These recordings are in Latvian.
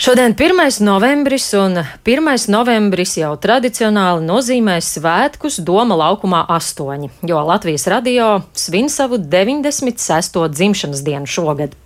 Šodien 1. novembris, un 1. novembris jau tradicionāli nozīmē svētkus Doma laukumā 8, jo Latvijas radio svin savu 96. dzimšanas dienu šogad.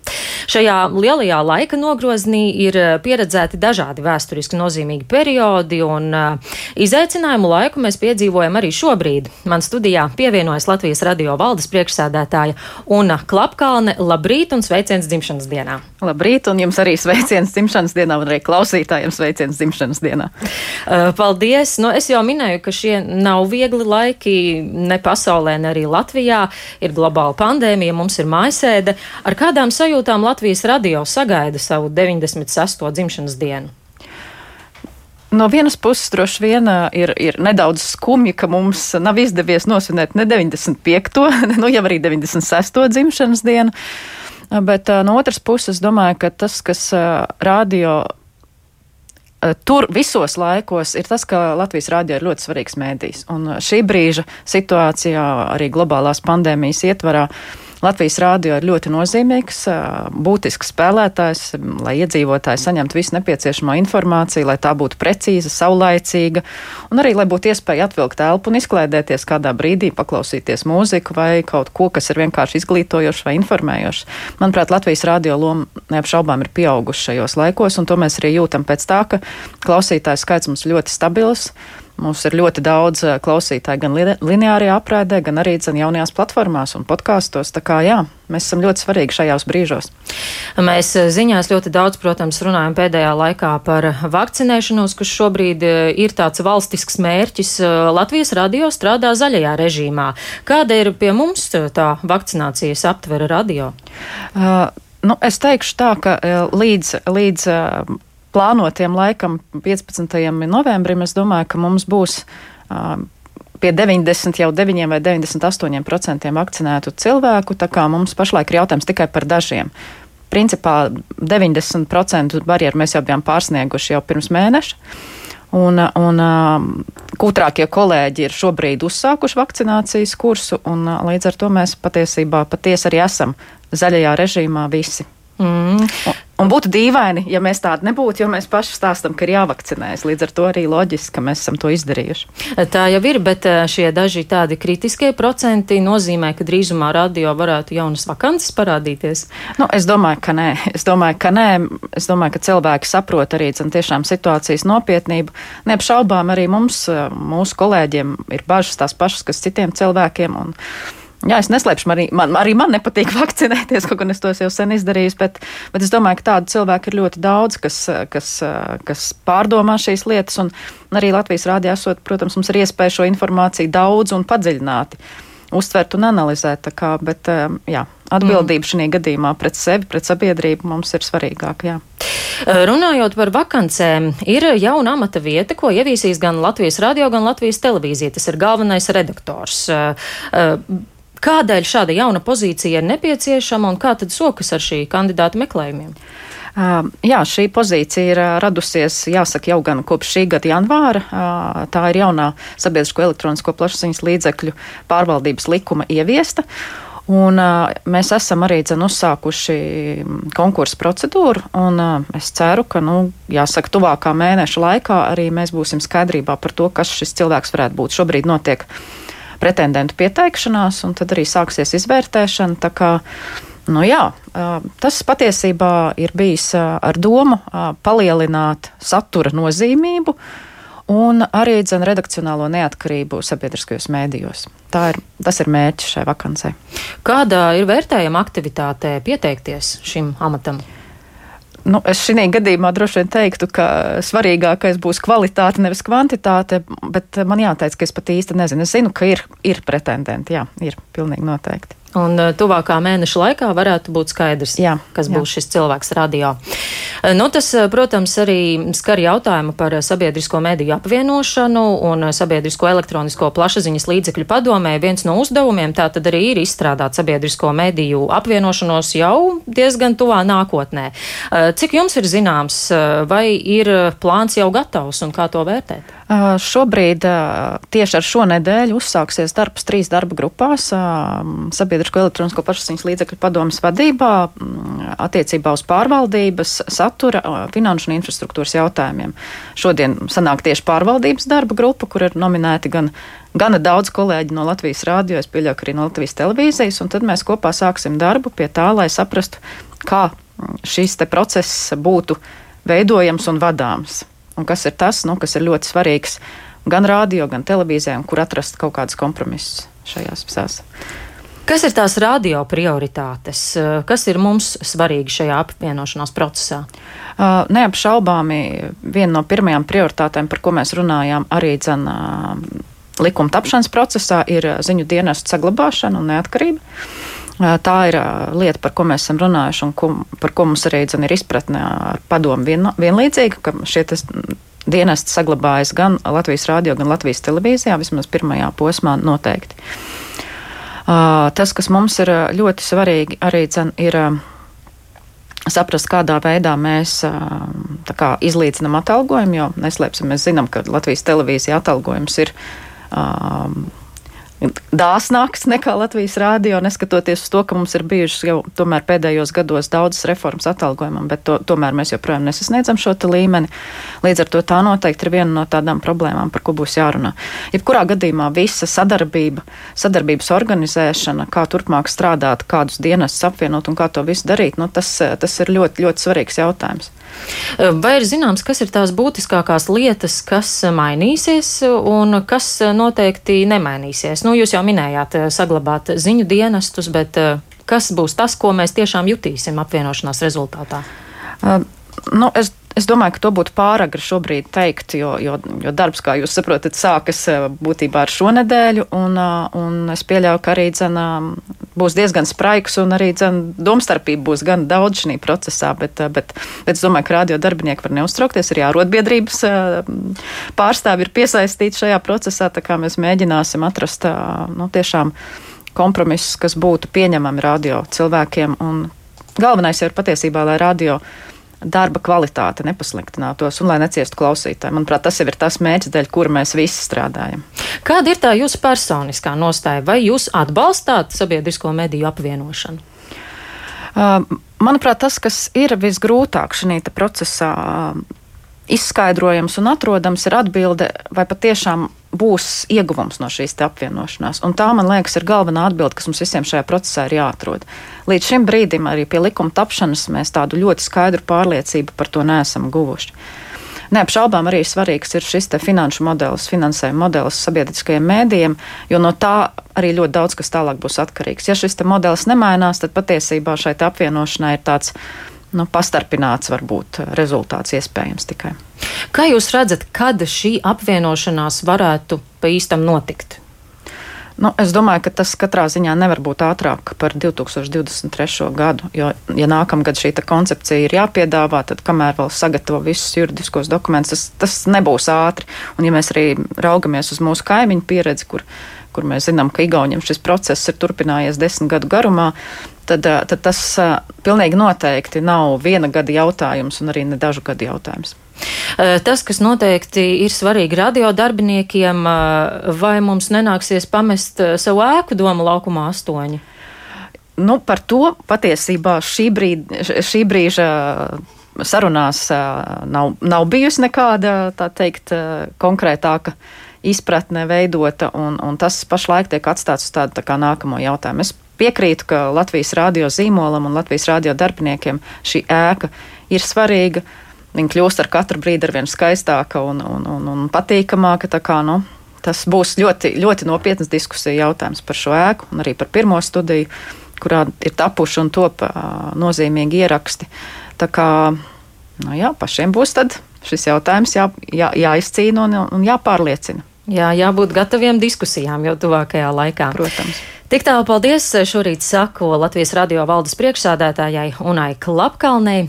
Šajā lielajā laika nogroznī ir pieredzēti dažādi vēsturiski nozīmīgi periodi, un uh, izaicinājumu laiku mēs piedzīvojam arī šobrīd. Man studijā pievienojas Latvijas radio valdes priekšsēdētāja Una Klapkalne. Labrīt un sveiciens dzimšanas dienā! Labrīt, un jums arī sveiciens dzimšanas dienā, un arī klausītājiem sveiciens dzimšanas dienā. Uh, paldies! Nu, es jau minēju, ka šie nav viegli laiki ne pasaulē, ne arī Latvijā. Ir globāla pandēmija, mums ir mājasēde. Ar kādām sajūtām Latvijas radio sagaida savu 96. dzimšanas dienu? No vienas puses, droši vien ir, ir nedaudz skumji, ka mums nav izdevies nosvinēt ne 95. nu jau arī 96. dzimšanas dienu. Bet no otras puses, domāju, ka tas, kas radio tur visos laikos ir tas, ka Latvijas rādio ir ļoti svarīgs mēdījis. Un šī brīža situācijā, arī globālās pandēmijas ietvarā, Latvijas rādio ir ļoti nozīmīgs, būtisks spēlētājs, lai iedzīvotāji saņemtu visu nepieciešamo informāciju, lai tā būtu precīza, saulaicīga, un arī, lai būtu iespēja atvilkt elpu un izklaidēties kādā brīdī, paklausīties mūziku vai kaut ko, kas ir vienkārši izglītojošs vai informējošs. Manuprāt, Latvijas rādio loma neapšaubām ir pieauguša šajos laikos, un to mēs arī jūtam pēc tā, ka klausītāju skaits mums ļoti stabils. Mums ir ļoti daudz eh, klausītāju gan lineārajā aprēdē, gan arī zin, jaunajās platformās un podkāstos. Tā kā jā, mēs esam ļoti svarīgi šajos brīžos. Mēs eh, ziņās ļoti daudz, protams, runājam pēdējā laikā par vakcinēšanos, kas šobrīd eh, ir tāds valstisks mērķis. Latvijas radio strādā zaļajā režīmā. Kāda ir pie mums tā vakcinācijas aptvera radio? Uh, nu, es teikšu tā, ka līdz, līdz plānotiem laikam 15. novembrim, es domāju, ka mums būs pie 90, jau 9 vai 98% vakcinētu cilvēku, tā kā mums pašlaik ir jautājums tikai par dažiem. Principā 90% barjeru mēs jau bijām pārsnieguši jau pirms mēneša. Un, un kūtrākie kolēģi ir šobrīd uzsākuši vakcinācijas kursu, un līdz ar to mēs patiesībā patiesi arī esam zaļajā režīmā visi. Mm. Un, būtu dīvaini, ja mēs tādi nebūtu, jo mēs paši stāstam, ka ir jāvakcinējas. Līdz ar to arī loģiski, ka mēs esam to izdarījuši. Tā jau ir, bet eh, šie daži tādi kritiskie procenti nozīmē, ka drīzumā radio varētu jaunas vakances parādīties. Nu, es domāju, ka nē. Es domāju, ka nē. Es domāju, ka cilvēki saprot arī tiešām situācijas nopietnību. Neapšaubām arī mums, eh, mūsu kolēģiem, ir bažas tās pašas, kas citiem cilvēkiem. Un, Jā, es neslēpšu, arī man, arī man nepatīk vakcinēties, kaut gan es to jau sen izdarīju, bet, bet es domāju, ka tādu cilvēku ir ļoti daudz, kas, kas, kas pārdomā šīs lietas, un arī Latvijas rādījā esot, protams, mums ir iespēja šo informāciju daudz un padziļināti uztvert un analizēt. Kā, bet, jā, atbildība mm. šajā gadījumā pret sevi, pret sabiedrību mums ir svarīgāka. Jā. Runājot par vakancēm, ir jauna amata vieta, ko ieviesīs gan Latvijas radio, gan Latvijas televīzija. Tas ir galvenais redaktors. Kādēļ šāda jauna pozīcija ir nepieciešama un kā tad sokas ar šī kandidāta meklējumiem? Jā, šī pozīcija ir radusies, jāsaka, jau gan kopš šī gada janvāra. Tā ir jaunā sabiedrisko elektronisko plašsaziņas līdzekļu pārvaldības likuma ieviesta. Un, uh, mēs esam arī dzen, uzsākuši konkursu procedūru, un uh, es ceru, ka, nu, jāsaka, tuvākā mēneša laikā arī mēs būsim skaidrībā par to, kas šis cilvēks varētu būt. Šobrīd notiek uh, pretendentu pieteikšanās, un tad arī sāksies izvērtēšana. Kā, nu jā, tas patiesībā ir bijis ar domu palielināt satura nozīmību un arī dzen, redakcionālo neatkarību sabiedriskajos mēdījos. Tā ir, tas ir mērķis šai vakancei. Kādā ir vērtējama aktivitāte pieteikties šim amatam? Nu, es šajā gadījumā droši vien teiktu, ka svarīgākais būs kvalitāte, nevis kvantitāte, bet man jāteic, ka es pat īsti nezinu. Es zinu, ka ir, ir pretendenti, jā, ir pilnīgi noteikti. Un eh, tuvākā mēneša laikā varētu būt skaidrs, jā, kas jā. būs šis cilvēks radio. Eh, nu, tas, eh, protams, arī skar jautājumu par sabiedrisko mediju apvienošanu un sabiedrisko elektronisko plašsaziņas līdzekļu padomē. Viens no uzdevumiem tā tad arī ir izstrādāt sabiedrisko mediju apvienošanos jau diezgan tuvā nākotnē. Cik jums ir zināms, vai ir plāns jau gatavs un kā to vērtēt? Šobrīd tieši ar šo nedēļu uzsāksies darbs trīs darba grupās - Sabiedrisko elektronisko plašsaziņas līdzekļu padomas vadībā attiecībā uz pārvaldības, satura, finanšu un infrastruktūras jautājumiem. Šodien sanāk tieši pārvaldības darba grupa, kur ir nominēti gan gana daudz kolēģi no Latvijas rādio, es pieļauju, arī no Latvijas televīzijas, un tad mēs kopā sāksim darbu pie tā, lai saprastu, kā šīs process būtu veidojams un vadāms un kas ir tas, nu, kas ir ļoti svarīgs gan rādio, gan televīzijā, kur atrast kaut kādus kompromisus šajās visās. Kas ir tās radio prioritātes? Kas ir mums svarīgi šajā apvienošanās procesā? Uh, neapšaubāmi viena no pirmajām prioritātēm, par ko mēs runājām arī dzen, uh, likuma tapšanas procesā, ir ziņu dienestu saglabāšana un neatkarība. Tā ir lieta, par ko mēs esam runājuši un ko, par ko mums arī dzen, ir izpratne ar padomu vien, vienlīdzīga, ka šie dienesti saglabājas gan Latvijas rādio, gan Latvijas televīzijā, vismaz pirmajā posmā noteikti. Tas, kas mums ir ļoti svarīgi, arī dzen, ir saprast, kādā veidā mēs kā, izlīdzinām atalgojumu, jo neslēpsim, mēs zinām, ka Latvijas televīzija atalgojums ir um, dāsnāks nekā Latvijas rādio, neskatoties uz to, ka mums ir bijušas jau pēdējos gados daudzas reformas atalgojumam, bet to, tomēr mēs joprojām nesasniedzam šo līmeni. Līdz ar to tā noteikti ir viena no tādām problēmām, par ko būs jārunā. Jebkurā gadījumā visa sadarbība, sadarbības organizēšana, kā turpmāk strādāt, kādus dienas apvienot un kā to visu darīt, nu, tas, tas ir ļoti, ļoti svarīgs jautājums. Vai ir zināms, kas ir tās būtiskākās lietas, kas mainīsies un kas noteikti nemainīsies? Nu, jūs jau minējāt saglabāt ziņu dienestus, bet kas būs tas, ko mēs tiešām jutīsim apvienošanās rezultātā? Uh, nu, es Es domāju, ka to būtu pāragri šobrīd teikt, jo, jo, jo darbs, kā jūs saprotat, sākas eh, būtībā ar šo nedēļu, un, eh, un es pieļauju, ka arī dzen, būs diezgan spraigs, un arī domstarpība būs gan daudz šī procesā, bet, eh, bet, bet es domāju, ka radio darbinieki var neuztraukties, arī arotbiedrības pārstāvi ir piesaistīti šajā procesā, tā kā mēs mēģināsim atrast nu, tiešām kompromisus, kas būtu pieņemami radio cilvēkiem, un galvenais jau ir patiesībā, lai radio darba kvalitāte nepasliktinātos un lai neciestu klausītāji. Manuprāt, tas jau ir tas mērķis, dēļ kura mēs visi strādājam. Kāda ir tā jūsu personiskā nostāja? Vai jūs atbalstāt sabiedrisko mediju apvienošanu? Uh, manuprāt, tas, kas ir visgrūtāk šajā procesā, izskaidrojams un atrodams, ir atbilde, vai patiešām būs ieguvums no šīs apvienošanās. Un tā, man liekas, ir galvenā atbilde, kas mums visiem šajā procesā ir jāatrod. Līdz šim brīdim arī pie likuma tapšanas mēs tādu ļoti skaidru pārliecību par to neesam guvuši. Neapšaubām arī svarīgs ir šis finanšu modelis, finansējuma modelis sabiedriskajiem mēdījiem, jo no tā arī ļoti daudz kas tālāk būs atkarīgs. Ja šis modelis nemainās, tad patiesībā šai apvienošanai ir tāds nu, pastarpināts varbūt rezultāts iespējams tikai. Kā jūs redzat, kad šī apvienošanās varētu pa īstam notikt? Nu, es domāju, ka tas katrā ziņā nevar būt ātrāk par 2023. gadu. Jo, ja nākamgad šī koncepcija ir jāpiedāvā, tad kamēr vēl sagatavo visus juridiskos dokumentus, tas, tas nebūs ātri. Un, ja mēs arī raugamies uz mūsu kaimiņu pieredzi, kur, kur mēs zinām, ka Igauniem šis process ir turpinājies desmit gadu garumā, tad, tad tas pilnīgi noteikti nav viena gada jautājums un arī ne dažu gadu jautājums. Tas, kas noteikti ir svarīgi radio darbiniekiem, vai mums nenāksies pamest savu ēku domu laukumā astoņi? Nu, par to patiesībā šī, brīd, šī brīža sarunās nav, nav bijusi nekāda, tā teikt, konkrētāka izpratne veidota, un, un tas pašlaik tiek atstāts uz tādu tā kā nākamo jautājumu. Es piekrītu, ka Latvijas radio zīmolam un Latvijas radio darbiniekiem šī ēka ir svarīga. Viņa kļūst ar katru brīdi ar vien skaistāka un, un, un, un patīkamāka. Kā, nu, tas būs ļoti, ļoti nopietnas diskusija jautājums par šo ēku un arī par pirmo studiju, kurā ir tapuši un top nozīmīgi ieraksti. Tā kā nu, jā, pašiem būs šis jautājums jā, jā, jāizcīna un, un jāpārliecina. Jā, jābūt gataviem diskusijām jau tuvākajā laikā. Protams. Tik tālu paldies šorīt saku Latvijas radio valdes priekšsādātājai Unai Klapkalnei.